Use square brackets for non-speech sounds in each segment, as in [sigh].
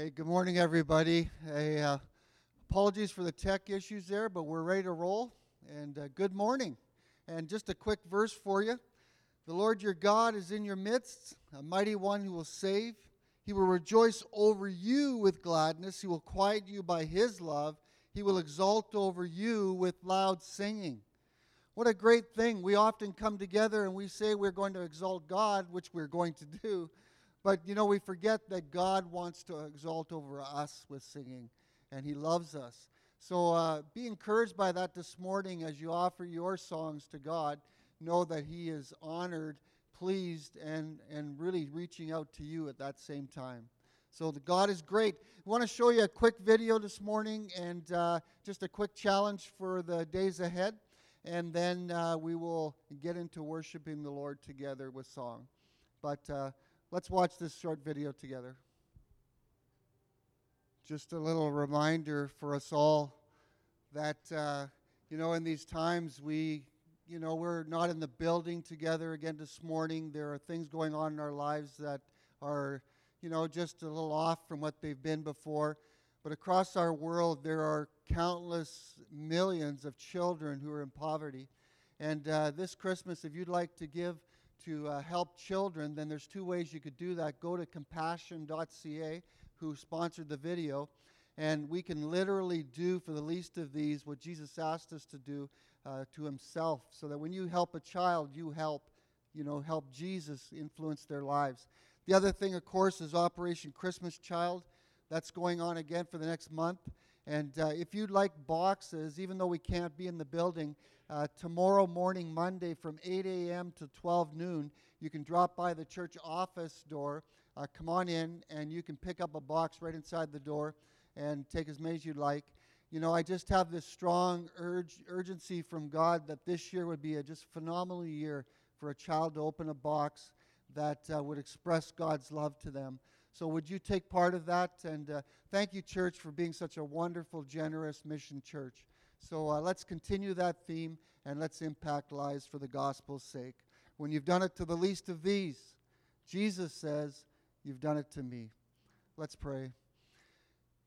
Hey, good morning, everybody. Hey, uh, apologies for the tech issues there, but we're ready to roll. And uh, good morning. And just a quick verse for you The Lord your God is in your midst, a mighty one who will save. He will rejoice over you with gladness. He will quiet you by his love. He will exalt over you with loud singing. What a great thing. We often come together and we say we're going to exalt God, which we're going to do. But, you know, we forget that God wants to exalt over us with singing, and He loves us. So uh, be encouraged by that this morning as you offer your songs to God. Know that He is honored, pleased, and, and really reaching out to you at that same time. So the God is great. I want to show you a quick video this morning and uh, just a quick challenge for the days ahead. And then uh, we will get into worshiping the Lord together with song. But uh, Let's watch this short video together. Just a little reminder for us all that, uh, you know, in these times we, you know, we're not in the building together again this morning. There are things going on in our lives that are, you know, just a little off from what they've been before. But across our world, there are countless millions of children who are in poverty. And uh, this Christmas, if you'd like to give to uh, help children, then there's two ways you could do that. Go to compassion.ca, who sponsored the video, and we can literally do for the least of these what Jesus asked us to do uh, to himself, so that when you help a child, you help, you know, help Jesus influence their lives. The other thing, of course, is Operation Christmas Child. That's going on again for the next month. And uh, if you'd like boxes, even though we can't be in the building, uh, tomorrow morning, Monday, from 8 a.m. to 12 noon, you can drop by the church office door. Uh, come on in, and you can pick up a box right inside the door and take as many as you'd like. You know, I just have this strong urge, urgency from God that this year would be a just phenomenal year for a child to open a box that uh, would express God's love to them. So, would you take part of that? And uh, thank you, church, for being such a wonderful, generous mission church. So uh, let's continue that theme and let's impact lives for the gospel's sake. When you've done it to the least of these, Jesus says, You've done it to me. Let's pray.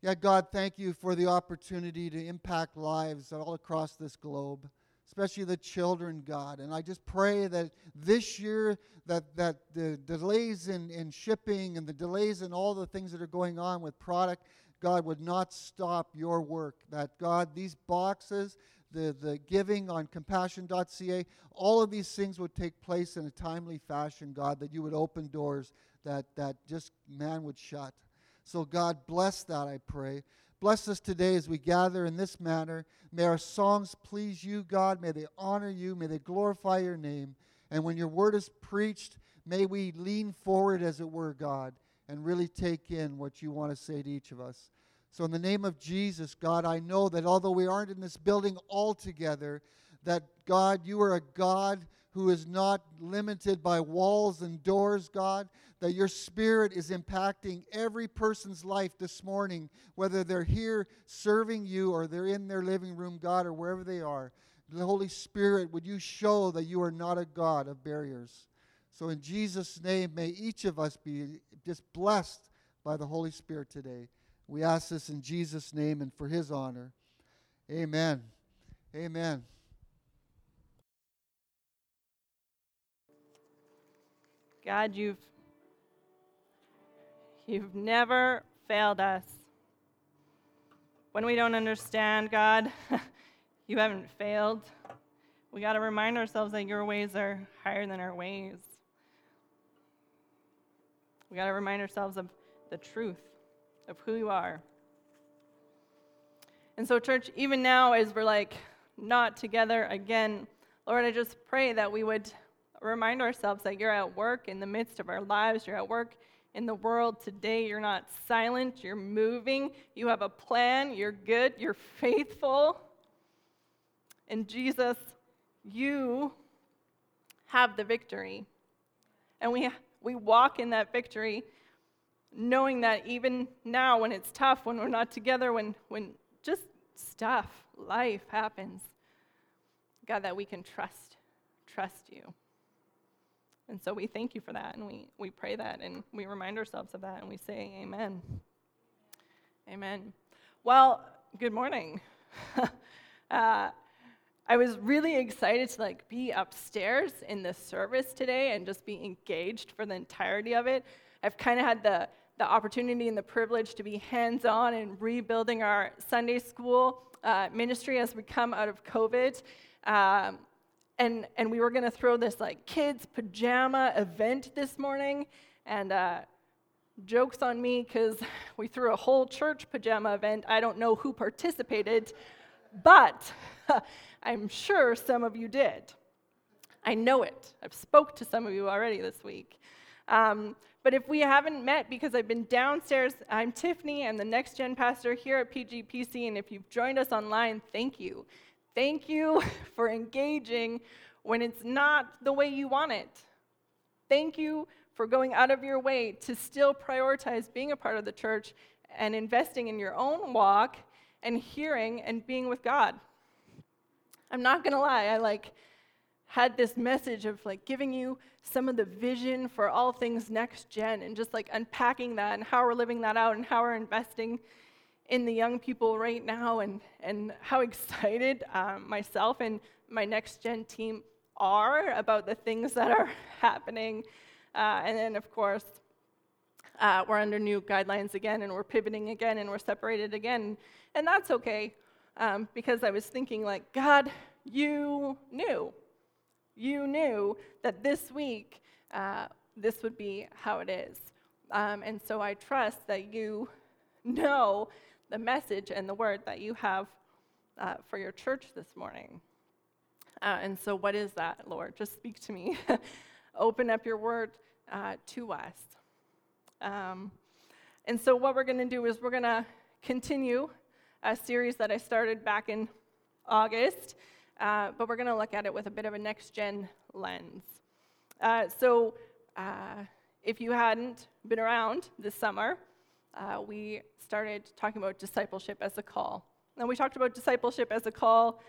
Yeah, God, thank you for the opportunity to impact lives all across this globe, especially the children, God. And I just pray that this year, that, that the delays in, in shipping and the delays in all the things that are going on with product, God would not stop your work. That God, these boxes, the, the giving on compassion.ca, all of these things would take place in a timely fashion, God, that you would open doors that, that just man would shut. So, God, bless that, I pray. Bless us today as we gather in this manner. May our songs please you, God. May they honor you. May they glorify your name. And when your word is preached, may we lean forward, as it were, God, and really take in what you want to say to each of us. So, in the name of Jesus, God, I know that although we aren't in this building all together, that God, you are a God who is not limited by walls and doors, God, that your spirit is impacting every person's life this morning, whether they're here serving you or they're in their living room, God, or wherever they are. The Holy Spirit, would you show that you are not a God of barriers? So, in Jesus' name, may each of us be just blessed by the Holy Spirit today. We ask this in Jesus' name and for his honor. Amen. Amen. God, you've you've never failed us. When we don't understand, God, [laughs] you haven't failed. We got to remind ourselves that your ways are higher than our ways. We got to remind ourselves of the truth of who you are. And so, church, even now, as we're like not together again, Lord, I just pray that we would remind ourselves that you're at work in the midst of our lives. You're at work in the world today. You're not silent. You're moving. You have a plan. You're good. You're faithful. And Jesus, you have the victory. And we, we walk in that victory knowing that even now when it's tough, when we're not together, when, when just stuff, life happens, God, that we can trust, trust you. And so we thank you for that, and we, we pray that, and we remind ourselves of that, and we say, Amen. Amen. Well, good morning. [laughs] uh, I was really excited to like be upstairs in the service today and just be engaged for the entirety of it. I've kind of had the the opportunity and the privilege to be hands-on in rebuilding our Sunday school uh, ministry as we come out of COVID. Um, and, and we were going to throw this like kids pajama event this morning and uh, jokes on me because [laughs] we threw a whole church pajama event i don't know who participated but [laughs] i'm sure some of you did i know it i've spoke to some of you already this week um, but if we haven't met because I've been downstairs, I'm Tiffany, I'm the next gen pastor here at PGPC, and if you've joined us online, thank you. Thank you [laughs] for engaging when it's not the way you want it. Thank you for going out of your way to still prioritize being a part of the church and investing in your own walk and hearing and being with God. I'm not going to lie, I like had this message of like giving you some of the vision for all things next gen and just like unpacking that and how we're living that out and how we're investing in the young people right now and, and how excited um, myself and my next gen team are about the things that are [laughs] happening. Uh, and then, of course, uh, we're under new guidelines again and we're pivoting again and we're separated again. And that's okay um, because I was thinking, like, God, you knew you knew that this week uh, this would be how it is. Um, and so I trust that you know the message and the word that you have uh, for your church this morning. Uh, and so, what is that, Lord? Just speak to me. [laughs] Open up your word uh, to us. Um, and so, what we're going to do is we're going to continue a series that I started back in August uh, but we're going to look at it with a bit of a next gen lens. Uh, so, uh, if you hadn't been around this summer, uh, we started talking about discipleship as a call. And we talked about discipleship as a call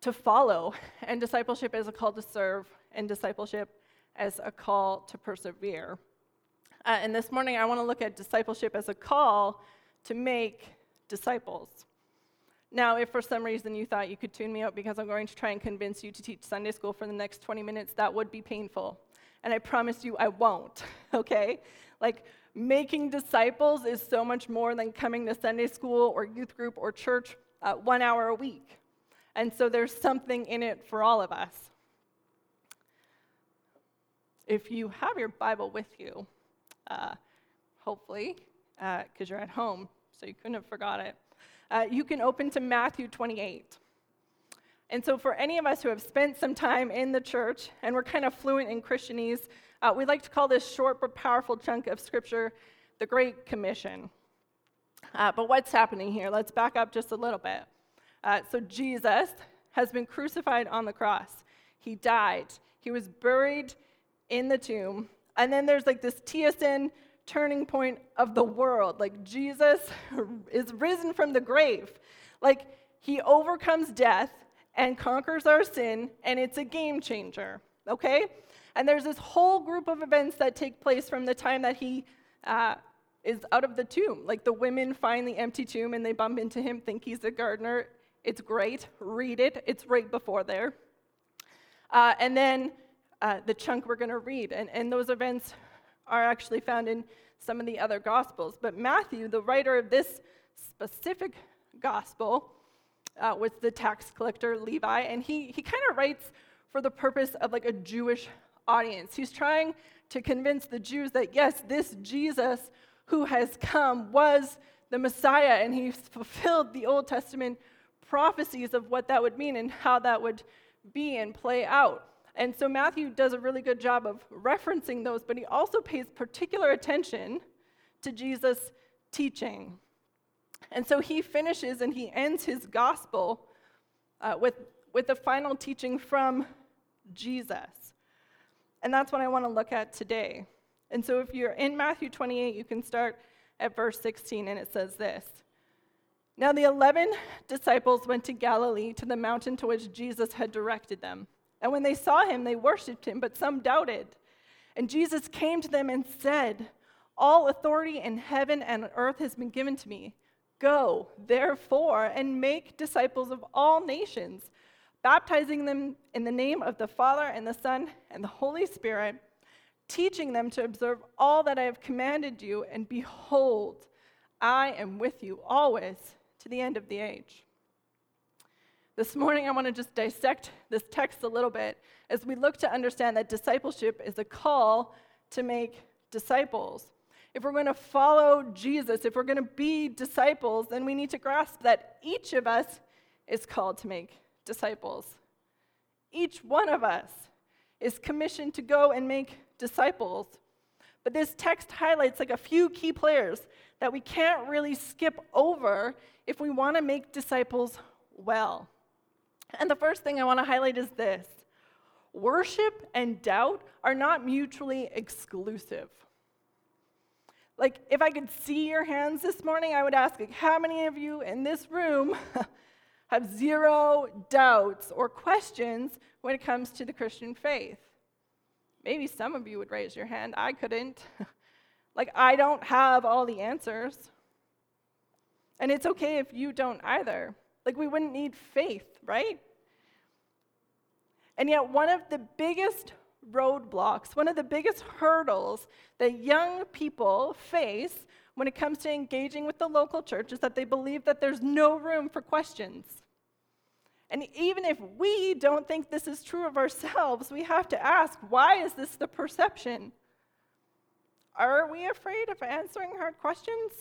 to follow, and discipleship as a call to serve, and discipleship as a call to persevere. Uh, and this morning, I want to look at discipleship as a call to make disciples. Now, if for some reason you thought you could tune me out because I'm going to try and convince you to teach Sunday school for the next 20 minutes, that would be painful. And I promise you I won't, [laughs] okay? Like, making disciples is so much more than coming to Sunday school or youth group or church uh, one hour a week. And so there's something in it for all of us. If you have your Bible with you, uh, hopefully, because uh, you're at home, so you couldn't have forgot it uh, you can open to Matthew 28. And so, for any of us who have spent some time in the church and we're kind of fluent in Christianese, uh, we like to call this short but powerful chunk of Scripture the Great Commission. Uh, but what's happening here? Let's back up just a little bit. Uh, so, Jesus has been crucified on the cross, he died, he was buried in the tomb. And then there's like this TSN turning point of the world. Like Jesus [laughs] is risen from the grave. Like he overcomes death and conquers our sin, and it's a game changer, okay? And there's this whole group of events that take place from the time that he uh, is out of the tomb. Like the women find the empty tomb and they bump into him, think he's a gardener. It's great. Read it, it's right before there. Uh, and then uh, the chunk we're going to read. And, and those events are actually found in some of the other gospels. But Matthew, the writer of this specific gospel, uh, was the tax collector Levi, and he, he kind of writes for the purpose of like a Jewish audience. He's trying to convince the Jews that yes, this Jesus who has come was the Messiah, and he fulfilled the Old Testament prophecies of what that would mean and how that would be and play out. And so Matthew does a really good job of referencing those, but he also pays particular attention to Jesus' teaching. And so he finishes and he ends his gospel uh, with, with the final teaching from Jesus. And that's what I want to look at today. And so if you're in Matthew 28, you can start at verse 16, and it says this Now the 11 disciples went to Galilee to the mountain to which Jesus had directed them. And when they saw him, they worshiped him, but some doubted. And Jesus came to them and said, All authority in heaven and earth has been given to me. Go, therefore, and make disciples of all nations, baptizing them in the name of the Father and the Son and the Holy Spirit, teaching them to observe all that I have commanded you, and behold, I am with you always to the end of the age. This morning, I want to just dissect this text a little bit as we look to understand that discipleship is a call to make disciples. If we're going to follow Jesus, if we're going to be disciples, then we need to grasp that each of us is called to make disciples. Each one of us is commissioned to go and make disciples. But this text highlights like a few key players that we can't really skip over if we want to make disciples well. And the first thing I want to highlight is this worship and doubt are not mutually exclusive. Like, if I could see your hands this morning, I would ask, like, how many of you in this room [laughs] have zero doubts or questions when it comes to the Christian faith? Maybe some of you would raise your hand. I couldn't. [laughs] like, I don't have all the answers. And it's okay if you don't either. Like, we wouldn't need faith, right? And yet, one of the biggest roadblocks, one of the biggest hurdles that young people face when it comes to engaging with the local church is that they believe that there's no room for questions. And even if we don't think this is true of ourselves, we have to ask why is this the perception? Are we afraid of answering hard questions?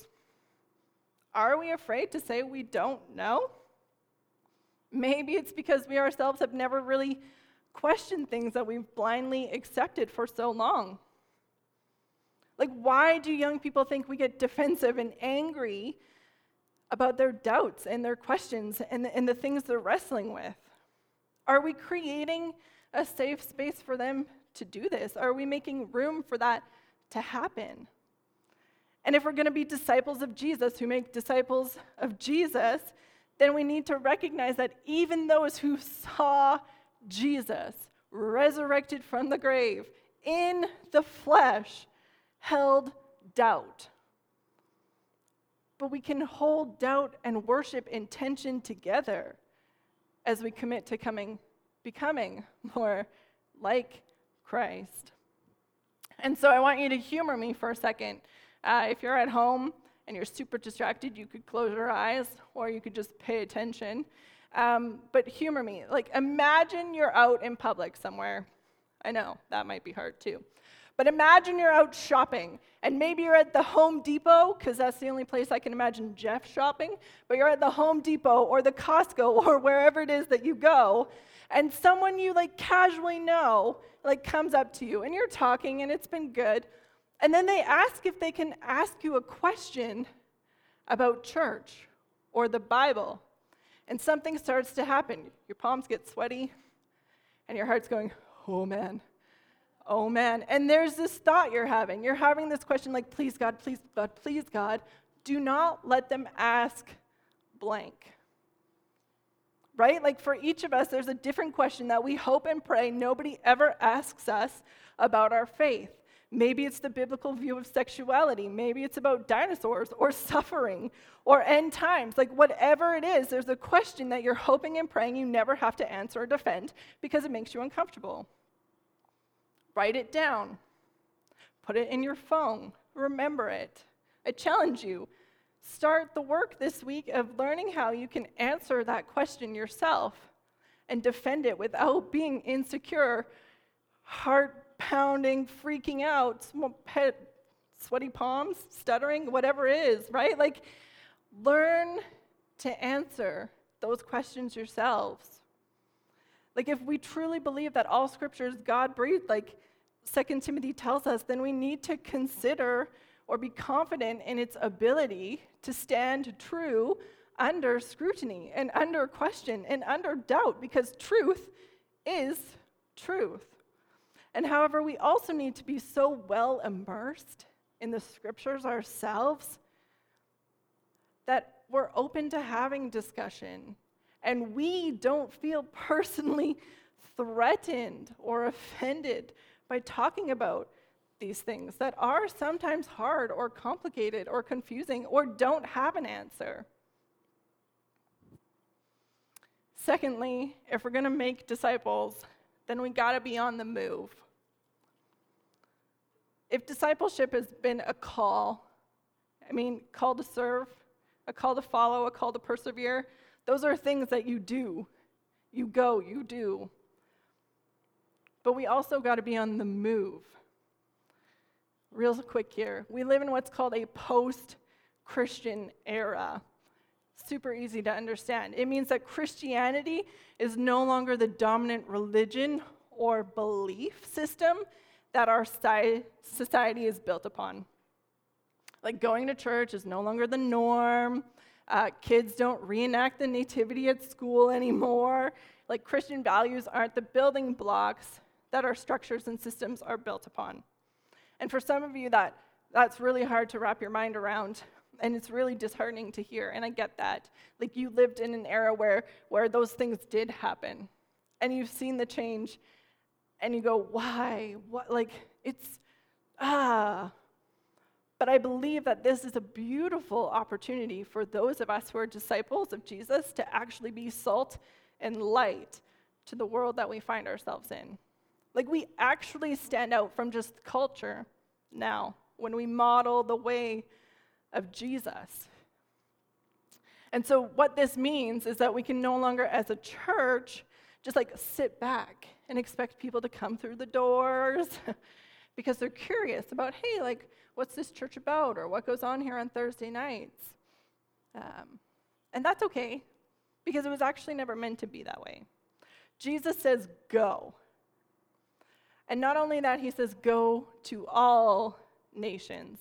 Are we afraid to say we don't know? Maybe it's because we ourselves have never really questioned things that we've blindly accepted for so long. Like, why do young people think we get defensive and angry about their doubts and their questions and the, and the things they're wrestling with? Are we creating a safe space for them to do this? Are we making room for that to happen? And if we're going to be disciples of Jesus who make disciples of Jesus, then we need to recognize that even those who saw Jesus, resurrected from the grave in the flesh, held doubt. But we can hold doubt and worship intention together as we commit to coming, becoming more like Christ. And so I want you to humor me for a second. Uh, if you're at home and you're super distracted, you could close your eyes or you could just pay attention. Um, but humor me. Like, imagine you're out in public somewhere. I know, that might be hard too. But imagine you're out shopping, and maybe you're at the Home Depot, because that's the only place I can imagine Jeff shopping, but you're at the Home Depot or the Costco [laughs] or wherever it is that you go, and someone you like casually know like comes up to you and you're talking and it's been good. And then they ask if they can ask you a question about church or the Bible and something starts to happen. Your palms get sweaty, and your heart's going, oh man, oh man. And there's this thought you're having. You're having this question like, please God, please God, please God. Do not let them ask blank. Right? Like for each of us, there's a different question that we hope and pray nobody ever asks us about our faith. Maybe it's the biblical view of sexuality. Maybe it's about dinosaurs or suffering or end times. Like, whatever it is, there's a question that you're hoping and praying you never have to answer or defend because it makes you uncomfortable. Write it down, put it in your phone, remember it. I challenge you. Start the work this week of learning how you can answer that question yourself and defend it without being insecure, heart pounding, freaking out, sweaty palms, stuttering, whatever it is, right? Like, learn to answer those questions yourselves. Like, if we truly believe that all scripture is God breathed, like 2 Timothy tells us, then we need to consider or be confident in its ability to stand true under scrutiny and under question and under doubt because truth is truth. And however, we also need to be so well immersed in the scriptures ourselves that we're open to having discussion and we don't feel personally threatened or offended by talking about these things that are sometimes hard or complicated or confusing or don't have an answer. Secondly, if we're going to make disciples, then we got to be on the move. If discipleship has been a call, I mean, call to serve, a call to follow, a call to persevere, those are things that you do. You go, you do. But we also got to be on the move. Real quick here. We live in what's called a post Christian era super easy to understand. It means that Christianity is no longer the dominant religion or belief system that our society is built upon. Like going to church is no longer the norm. Uh, kids don't reenact the nativity at school anymore. Like Christian values aren't the building blocks that our structures and systems are built upon. And for some of you, that, that's really hard to wrap your mind around and it's really disheartening to hear and i get that like you lived in an era where where those things did happen and you've seen the change and you go why? What? Like it's ah. But i believe that this is a beautiful opportunity for those of us who are disciples of jesus to actually be salt and light to the world that we find ourselves in. Like we actually stand out from just culture now when we model the way of Jesus. And so, what this means is that we can no longer, as a church, just like sit back and expect people to come through the doors [laughs] because they're curious about, hey, like, what's this church about or what goes on here on Thursday nights? Um, and that's okay because it was actually never meant to be that way. Jesus says, go. And not only that, he says, go to all nations.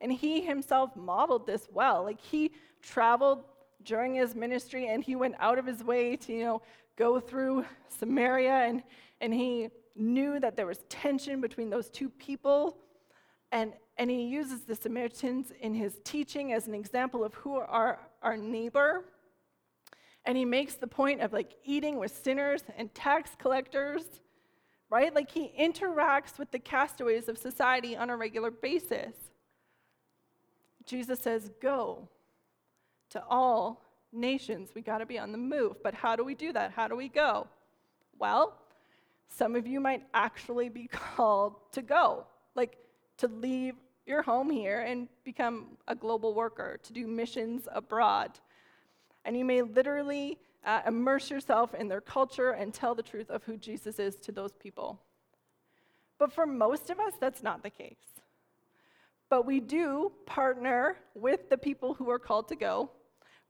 And he himself modeled this well. Like he traveled during his ministry and he went out of his way to, you know, go through Samaria and, and he knew that there was tension between those two people. And, and he uses the Samaritans in his teaching as an example of who are our neighbor. And he makes the point of like eating with sinners and tax collectors, right? Like he interacts with the castaways of society on a regular basis. Jesus says, Go to all nations. We got to be on the move. But how do we do that? How do we go? Well, some of you might actually be [laughs] called to go, like to leave your home here and become a global worker, to do missions abroad. And you may literally uh, immerse yourself in their culture and tell the truth of who Jesus is to those people. But for most of us, that's not the case. But we do partner with the people who are called to go.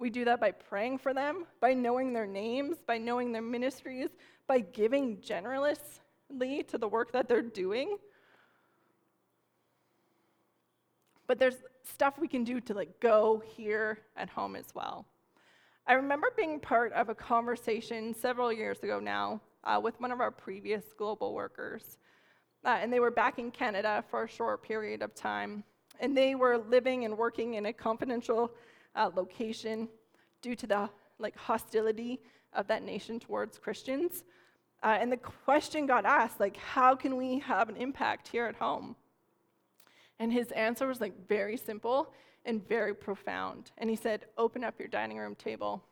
We do that by praying for them, by knowing their names, by knowing their ministries, by giving generously to the work that they're doing. But there's stuff we can do to like go here at home as well. I remember being part of a conversation several years ago now uh, with one of our previous global workers. Uh, and they were back in Canada for a short period of time and they were living and working in a confidential uh, location due to the like hostility of that nation towards Christians. Uh, and the question got asked, like, how can we have an impact here at home? And his answer was like very simple and very profound. And he said, open up your dining room table.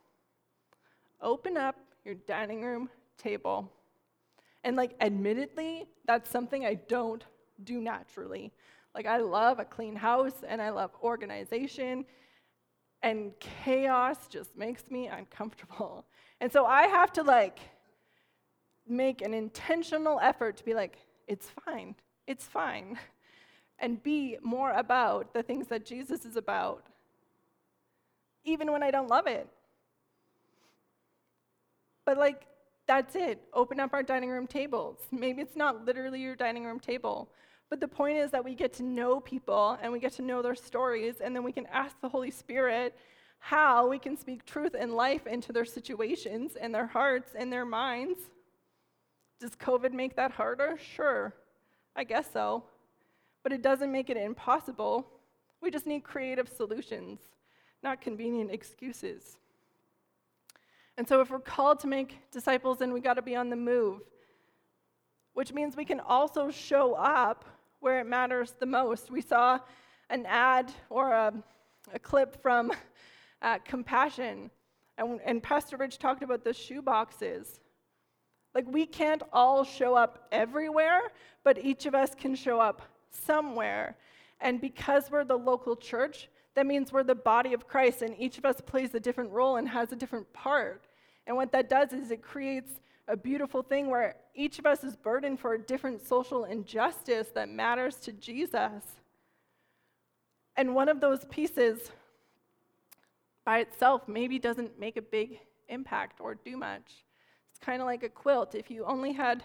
Open up your dining room table. And like, admittedly, that's something I don't do naturally. Like, I love a clean house and I love organization, and chaos just makes me uncomfortable. And so I have to, like, make an intentional effort to be like, it's fine, it's fine, and be more about the things that Jesus is about, even when I don't love it. But, like, that's it. Open up our dining room tables. Maybe it's not literally your dining room table, but the point is that we get to know people and we get to know their stories, and then we can ask the Holy Spirit how we can speak truth and life into their situations and their hearts and their minds. Does COVID make that harder? Sure, I guess so. But it doesn't make it impossible. We just need creative solutions, not convenient excuses. And so, if we're called to make disciples, then we got to be on the move, which means we can also show up where it matters the most. We saw an ad or a, a clip from [laughs] uh, Compassion, and, and Pastor Rich talked about the shoe boxes. Like, we can't all show up everywhere, but each of us can show up somewhere. And because we're the local church, that means we're the body of Christ, and each of us plays a different role and has a different part. And what that does is it creates a beautiful thing where each of us is burdened for a different social injustice that matters to Jesus. And one of those pieces by itself maybe doesn't make a big impact or do much. It's kind of like a quilt. If you only had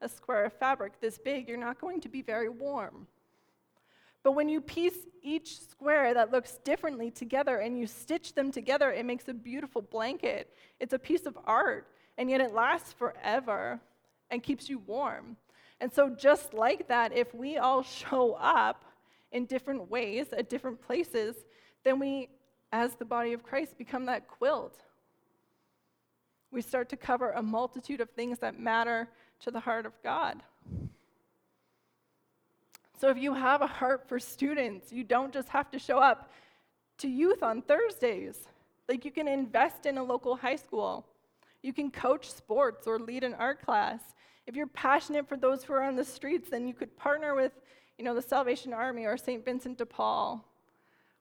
a square of fabric this big, you're not going to be very warm. But when you piece each square that looks differently together and you stitch them together, it makes a beautiful blanket. It's a piece of art, and yet it lasts forever and keeps you warm. And so, just like that, if we all [laughs] show up in different ways at different places, then we, as the body of Christ, become that quilt. We start to cover a multitude of things that matter to the heart of God. So if you have a heart for students, you don't just have to show up to youth on Thursdays. Like you can invest in a local high school. You can coach sports or lead an art class. If you're passionate for those who are on the streets, then you could partner with, you know, the Salvation Army or St. Vincent de Paul.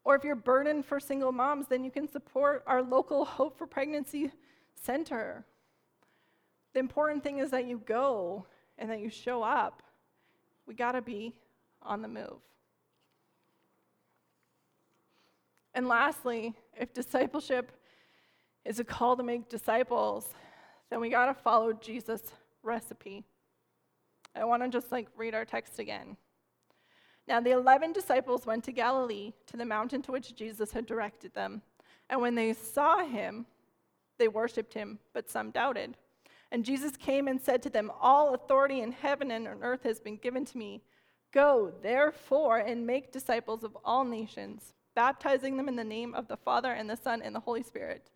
Or if you're burdened for single moms, then you can support our local Hope for Pregnancy Center. The important thing is that you go and that you show up. We got to be on the move. And lastly, if discipleship is a call to make disciples, then we got to follow Jesus' recipe. I want to just like read our text again. Now, the 11 disciples went to Galilee, to the mountain to which Jesus had directed them. And when they saw him, they worshiped him, but some doubted. And Jesus came and said to them, All authority in heaven and on earth has been given to me. Go, therefore, and make disciples of all nations, baptizing them in the name of the Father and the Son and the Holy Spirit,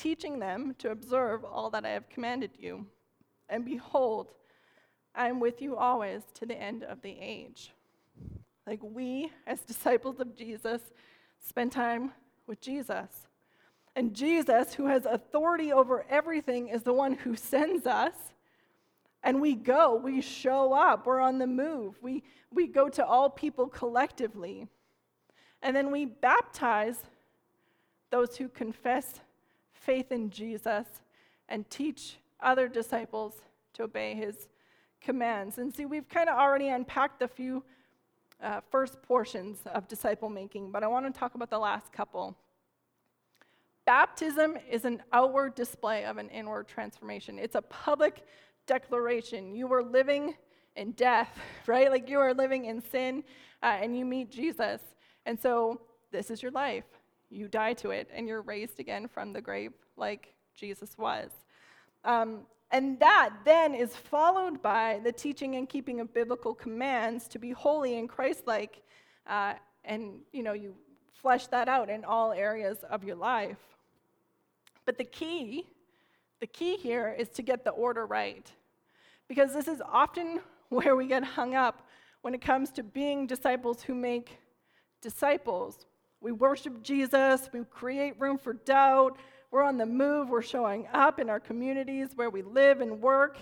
teaching them to observe all that I have commanded you. And behold, I am with you always to the end of the age. Like we, as [laughs] disciples of Jesus, spend time with Jesus. And Jesus, who has authority over everything, is the one who sends us and we go, we show up, we're on the move. We, we go to all people collectively. And then we baptize those who confess faith in Jesus and teach other disciples to obey his commands. And see, we've kind of already unpacked a few uh, first portions of disciple making, but I want to talk about the last couple. Baptism is an outward display of an inward transformation, it's a public declaration. You were living in death, [laughs] right? Like you are living in sin uh, and you meet Jesus. And so this is your life. You die to it and you're raised again from the grave like Jesus was. Um, and that then is followed by the teaching and keeping of biblical commands to be holy and Christ-like, uh, and you know you flesh that out in all areas of your life. But the key, the key here is to get the order right because this is often [laughs] where we get hung up when it comes to being disciples who make disciples. We worship Jesus, we create room for doubt, we're on the move, we're showing up in our communities where we live and work.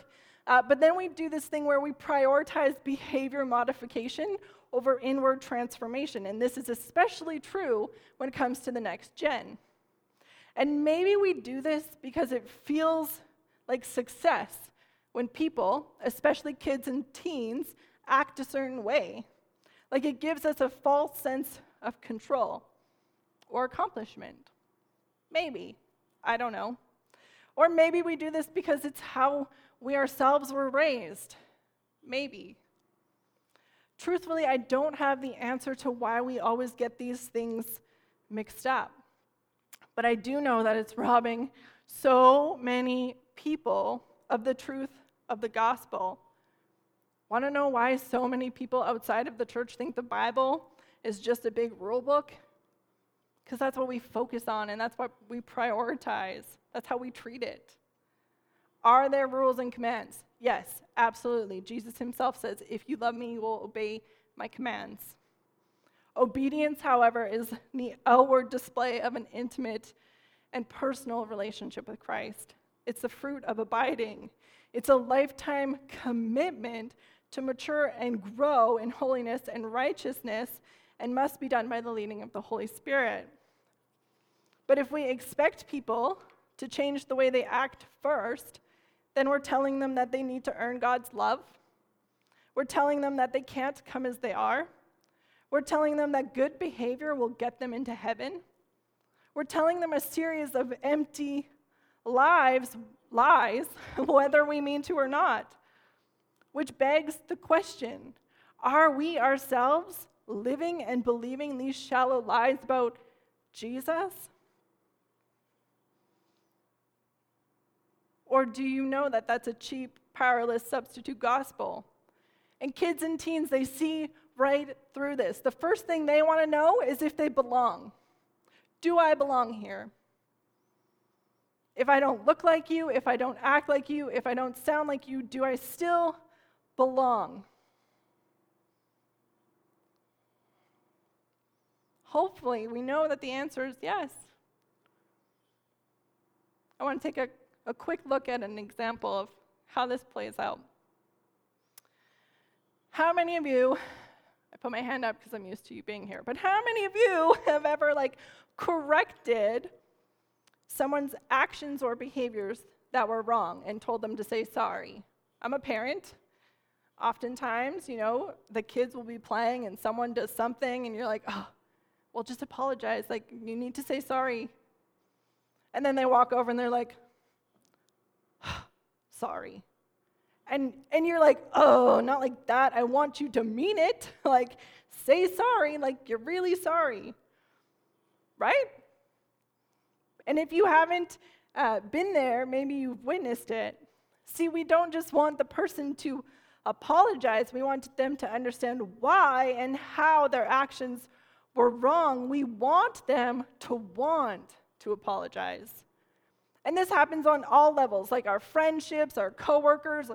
Uh, but then we do this thing where we prioritize behavior modification over inward transformation. And this is especially true when it comes to the next gen. And maybe we do this because it feels like success when people, especially kids and teens, act a certain way. Like it gives us a false sense of control or accomplishment. Maybe. I don't know. Or maybe we do this because it's how we ourselves were raised. Maybe. Truthfully, I don't have the answer to why we always get these things mixed up. But I do know that it's robbing so many people of the truth of the gospel. Want to know why so many people outside of the church think the Bible is just a big rule book? Because that's what we focus on and that's what we prioritize. That's how we treat it. Are there rules and commands? Yes, absolutely. Jesus himself says, If you love me, you will obey my commands. Obedience, however, is the outward display of an intimate and personal relationship with Christ. It's the fruit of abiding. It's a lifetime commitment to mature and grow in holiness and righteousness and must be done by the leading of the Holy Spirit. But if we expect people to change the way they act first, then we're telling them that they need to earn God's love. We're telling them that they can't come as they are. We're telling them that good behavior will get them into heaven. We're telling them a series of empty lives, lies, [laughs] whether we mean to or not. Which begs the question are we ourselves living and believing these shallow lies about Jesus? Or do you know that that's a cheap, powerless substitute gospel? And kids and teens, they see right through this. The first thing they want to know is if they belong. Do I belong here? If I don't look like you, if I don't act like you, if I don't sound like you, do I still belong? Hopefully, we know that the answer is yes. I want to take a, a quick look at an example of how this plays out. How many of you, I put my hand up because I'm used to you being here, but how many of you [laughs] have ever like corrected someone's actions or behaviors that were wrong and told them to say sorry? I'm a parent. Oftentimes, you know, the kids will be playing and someone does something and you're like, oh, well, just apologize. Like, you need to say sorry. And then they walk over and they're like, [sighs] sorry. And, and you're like, oh, not like that. I want you to mean it. [laughs] like, say sorry, like you're really sorry. Right? And if you haven't uh, been there, maybe you've witnessed it. See, we don't just want the person to apologize, we want them to understand why and how their actions were wrong. We want them to want to apologize. And this happens on all levels, like our friendships, our coworkers. Uh,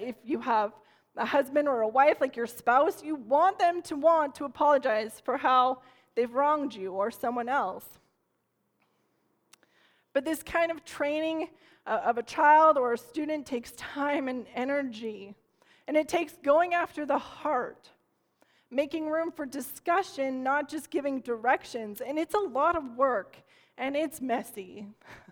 if you have a husband or a wife, like your spouse, you want them to want to apologize for how they've wronged you or someone else. But this kind of training uh, of a child or a student takes time and energy. And it takes going after the heart, making room for discussion, not just giving directions. And it's a lot of work and it's messy. [laughs]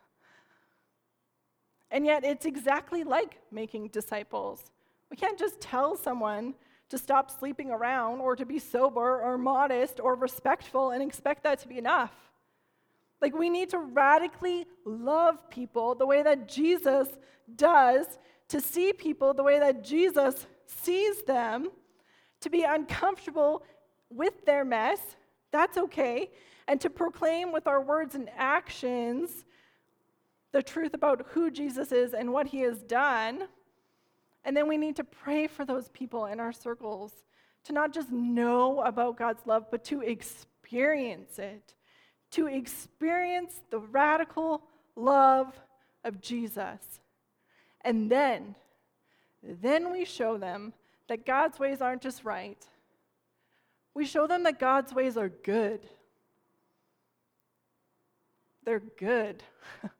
And yet, it's exactly like making disciples. We can't just tell someone to stop sleeping around or to be sober or modest or respectful and expect that to be enough. Like, we need to radically love people the way that Jesus does, to see people the way that Jesus sees them, to be uncomfortable with their mess, that's okay, and to proclaim with our words and actions the truth about who Jesus is and what he has done. And then we need to pray for those people in our circles to not just know about God's love, but to experience it, to experience the radical love of Jesus. And then, then we show them that God's ways aren't just right. We show them that God's ways are good. They're good. [laughs]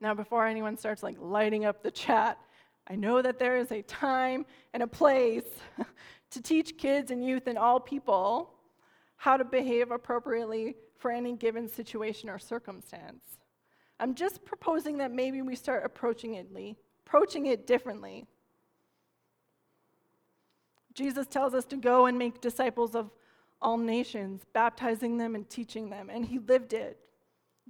Now, before anyone starts like lighting up the chat, I know that there is a time and a place [laughs] to teach kids and youth and all people how to behave appropriately for any given situation or circumstance. I'm just proposing that maybe we start approaching it, approaching it differently. Jesus tells us to go and make disciples of all nations, baptizing them and teaching them, and he lived it.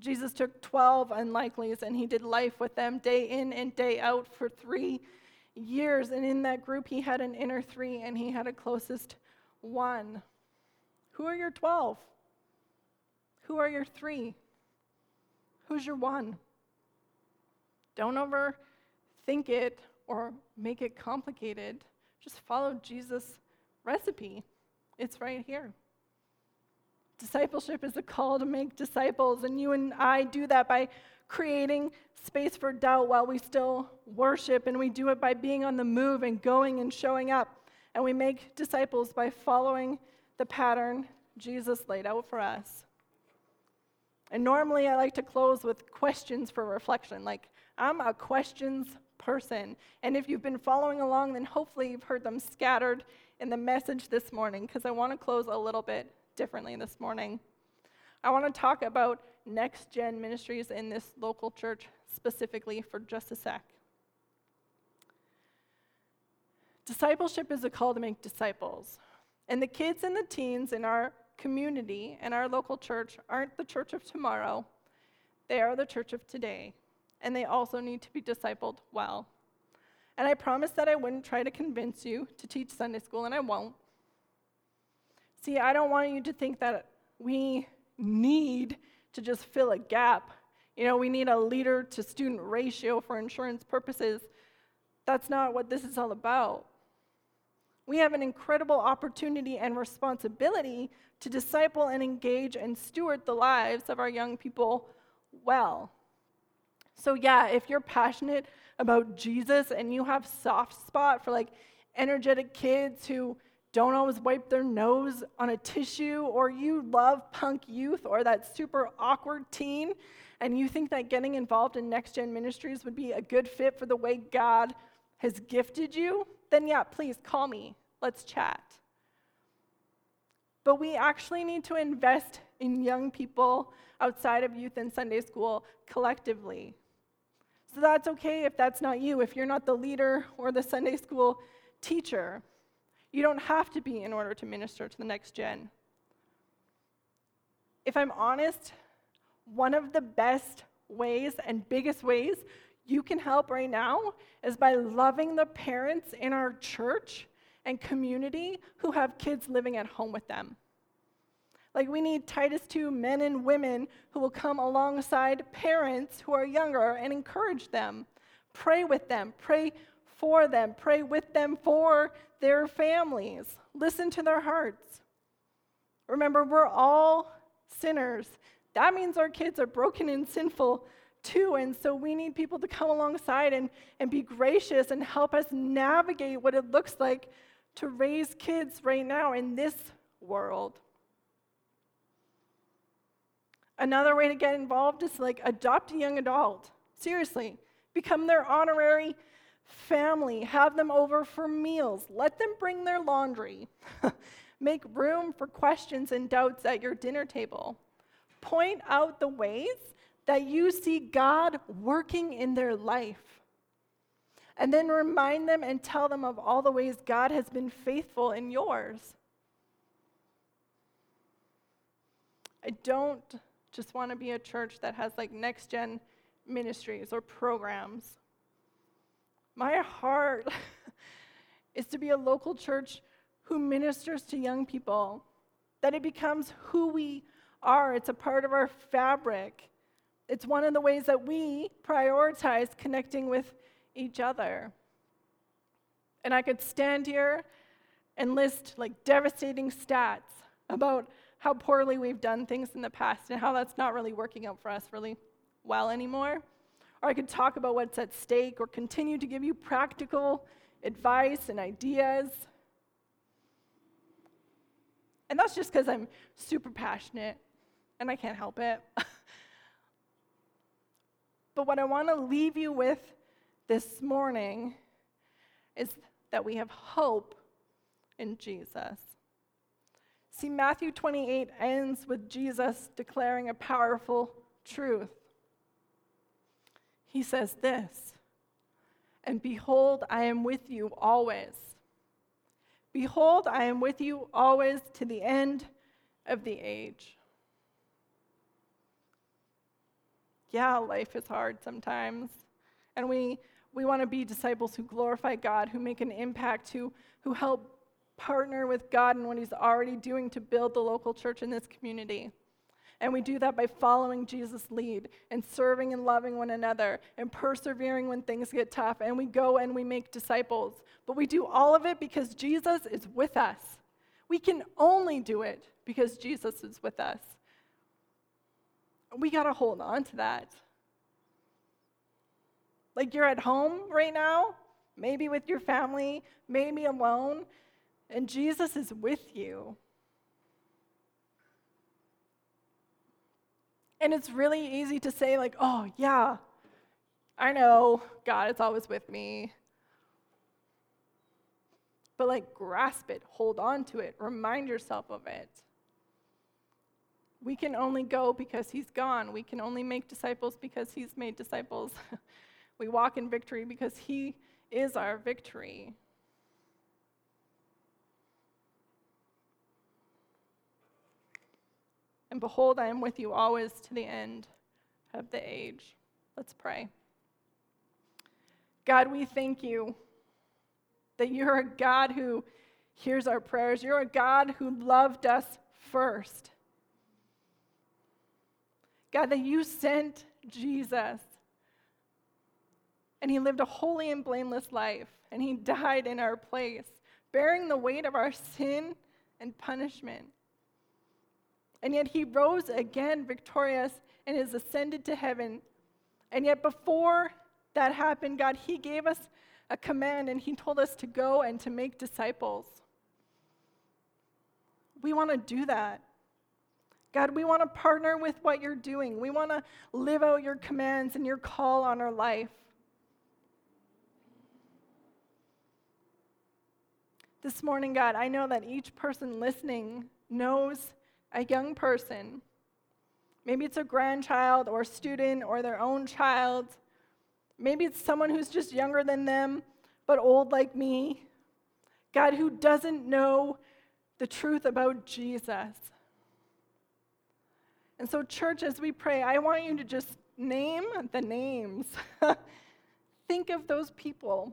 Jesus took 12 unlikelies and he did life with them day in and day out for three years. And in that group, he had an inner three and he had a closest one. Who are your 12? Who are your three? Who's your one? Don't overthink it or make it complicated. Just follow Jesus' recipe. It's right here. Discipleship is a call to make disciples, and you and I do that by creating space for doubt while we still worship, and we do it by being on the move and going and showing up and we make disciples by following the pattern Jesus laid out for us. And normally I like to close with questions for reflection. Like, I'm a questions person. And if you've been following along, then hopefully you've heard them scattered in the message this morning, because I want to close a little bit differently this morning. I want to talk about next gen ministries in this local church specifically for just a sec. Discipleship is a call to make disciples. And the kids and the teens in our community and our local church aren't the church of tomorrow, they are the church of today. And they also need to be discipled well. And I promised that I wouldn't try to convince you to teach Sunday school, and I won't. See, I don't want you to think that we need to just fill a gap. You know, we need a leader to student ratio for insurance purposes. That's not what this is all about. We have an incredible opportunity and responsibility to disciple and engage and steward the lives of our young people well. So, yeah, if you're passionate about Jesus and you have soft spot for like energetic kids who don't always wipe their nose on a tissue, or you love punk youth or that super awkward teen, and you think that getting involved in next gen ministries would be a good fit for the way God has gifted you, then yeah, please call me. Let's chat. But we actually need to invest in young people outside of youth and Sunday school collectively. So that's okay if that's not you, if you're not the leader or the Sunday school teacher. You don't have to be in order to minister to the next gen. If I'm honest, one of the best ways and biggest ways you can help right now is by loving the parents in our church and community who have kids living at home with them. Like, we need Titus 2 men and women who will come alongside parents who are younger and encourage them. Pray with them. Pray for them. Pray with them for their families. Listen to their hearts. Remember, we're all sinners. That means our kids are broken and sinful too. And so we need people to come alongside and, and be gracious and help us navigate what it looks like to raise kids right now in this world. Another way to get involved is like adopt a young adult. Seriously, become their honorary family. Have them over for meals. Let them bring their laundry. [laughs] Make room for questions and doubts at your dinner table. Point out the ways that you see God working in their life. And then remind them and tell them of all the ways God has been faithful in yours. I don't just want to be a church that has like next gen ministries or programs. My heart [laughs] is to be a local church who ministers to young people, that it becomes who we are. It's a part of our fabric. It's one of the ways that we prioritize connecting with each other. And I could stand here and list like devastating stats about how poorly we've done things in the past and how that's not really working out for us really well anymore. Or I could talk about what's at stake or continue to give you practical advice and ideas. And that's just because I'm super passionate and I can't help it. [laughs] but what I want to leave you with this morning is that we have hope in Jesus. See, Matthew 28 ends with Jesus declaring a powerful truth. He says this And behold, I am with you always. Behold, I am with you always to the end of the age. Yeah, life is hard sometimes. And we we want to be disciples who glorify God, who make an impact, who, who help partner with God in what He's already doing to build the local church in this community. And we do that by following Jesus' lead and serving and loving one another and persevering when things get tough. And we go and we make disciples. But we do all of it because Jesus is with us. We can only do it because Jesus is with us. We got to hold on to that. Like you're at home right now, maybe with your family, maybe alone, and Jesus is with you. And it's really easy to say, like, oh, yeah, I know, God is always with me. But, like, grasp it, hold on to it, remind yourself of it. We can only go because He's gone. We can only make disciples because He's made disciples. [laughs] we walk in victory because He is our victory. And behold, I am with you always to the end of the age. Let's pray. God, we thank you that you're a God who hears our prayers. You're a God who loved us first. God, that you sent Jesus and he lived a holy and blameless life and he died in our place, bearing the weight of our sin and punishment. And yet he rose again victorious and is ascended to heaven. And yet before that happened, God, he gave us a command and he told us to go and to make disciples. We want to do that. God, we want to partner with what you're doing. We want to live out your commands and your call on our life. This morning, God, I know that each person listening knows a young person. Maybe it's a grandchild or a student or their own child. Maybe it's someone who's just younger than them, but old like me. God, who doesn't know the truth about Jesus. And so, church, as we pray, I want you to just name the names. [laughs] Think of those people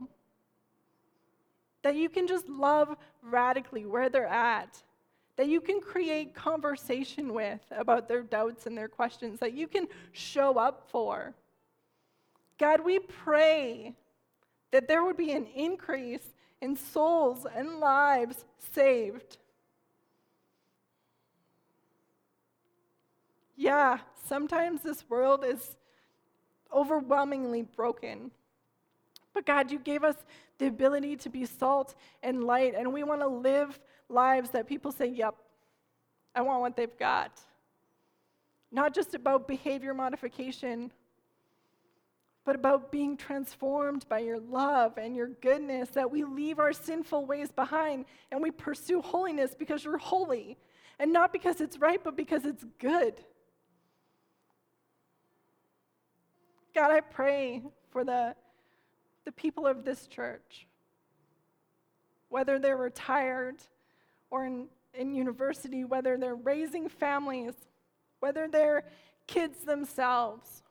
that you can just love radically where they're at that you can create conversation with about their doubts and their questions, that you can show up for. God, we pray that there would be an increase in souls and lives saved. Yeah, sometimes this world is overwhelmingly broken. But God, you gave us the ability to be salt and light, and we want to live lives that people say, Yep, I want what they've got. Not just about behavior modification, but about being transformed by your love and your goodness, that we leave our sinful ways behind and we pursue holiness because you're holy, and not because it's right, but because it's good. God, I pray for the, the people of this church, whether they're retired or in, in university, whether they're raising families, whether they're kids themselves.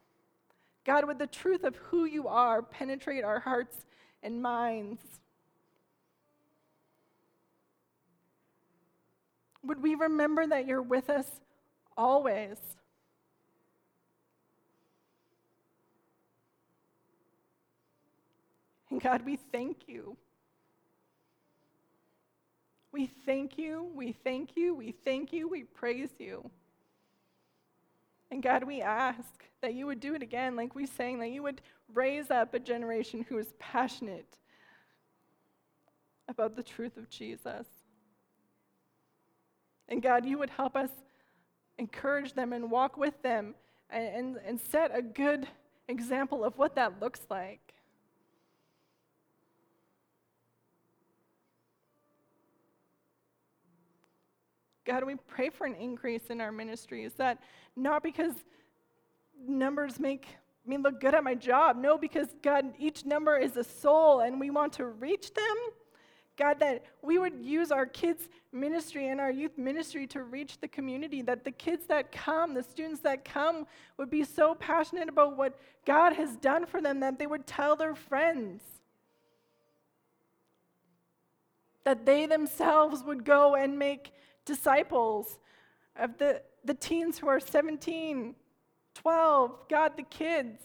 God, would the truth of who you are penetrate our hearts and minds? Would we remember that you're with us always? And God, we thank you we thank you, we thank you, we thank you, we praise you. And God, we ask that you would do it again, like we sang, that you would raise up a generation who is passionate about the truth of Jesus. And God, you would help us encourage them and walk with them and, and, and set a good example of what that looks like. God, we pray for an increase in our ministries. That not because numbers make me look good at my job. No, because God, each number is a soul and we want to reach them. God, that we would use our kids' ministry and our youth ministry to reach the community, that the kids that come, the students that come, would be so passionate about what God has done for them that they would tell their friends. That they themselves would go and make disciples, of the, the teens who are 17, 12, God, the kids.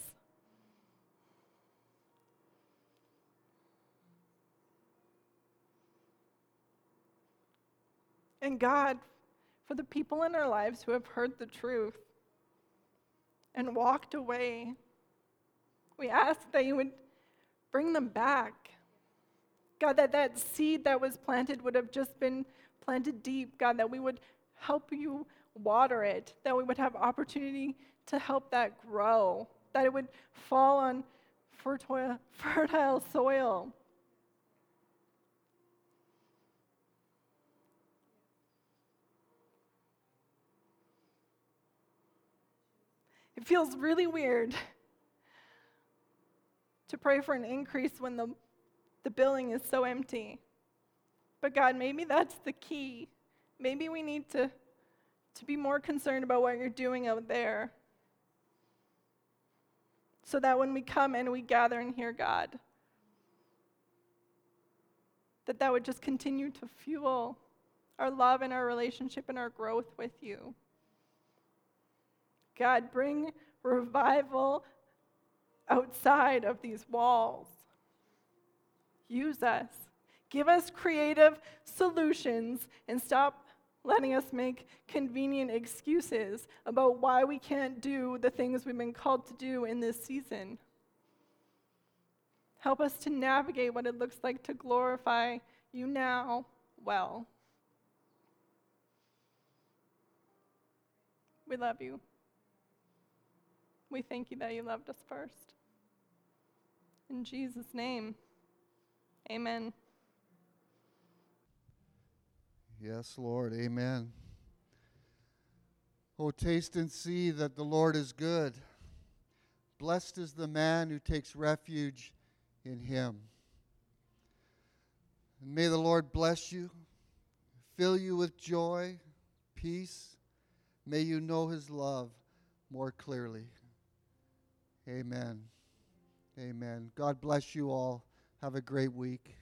And God, for the people in our lives who have heard the truth and walked away, we ask that you would bring them back. God, that that seed that was planted would have just been planted deep. God, that we would help you water it, that we would have opportunity to help that grow, that it would fall on fertile, [laughs] soil. It feels really weird to pray for an increase when the, the building is so empty. But God, maybe that's the key. Maybe we need to, to be more concerned about what you're doing out there. So that when we come and we gather and hear God, that that would just continue to fuel our love and our relationship and our growth with you. God, bring revival outside of these walls. Use us. Give us creative solutions and stop letting us make convenient excuses about why we can't do the things we've been called to do in this season. Help us to navigate what it looks like to glorify you now well. We love you. We thank you that you loved us first. In Jesus' name, amen. Yes, Lord. Amen. Oh, taste and see that the Lord is good. Blessed is the man who takes refuge in him. And may the Lord bless you, fill you with joy, peace. May you know his love more clearly. Amen. Amen. God bless you all. Have a great week.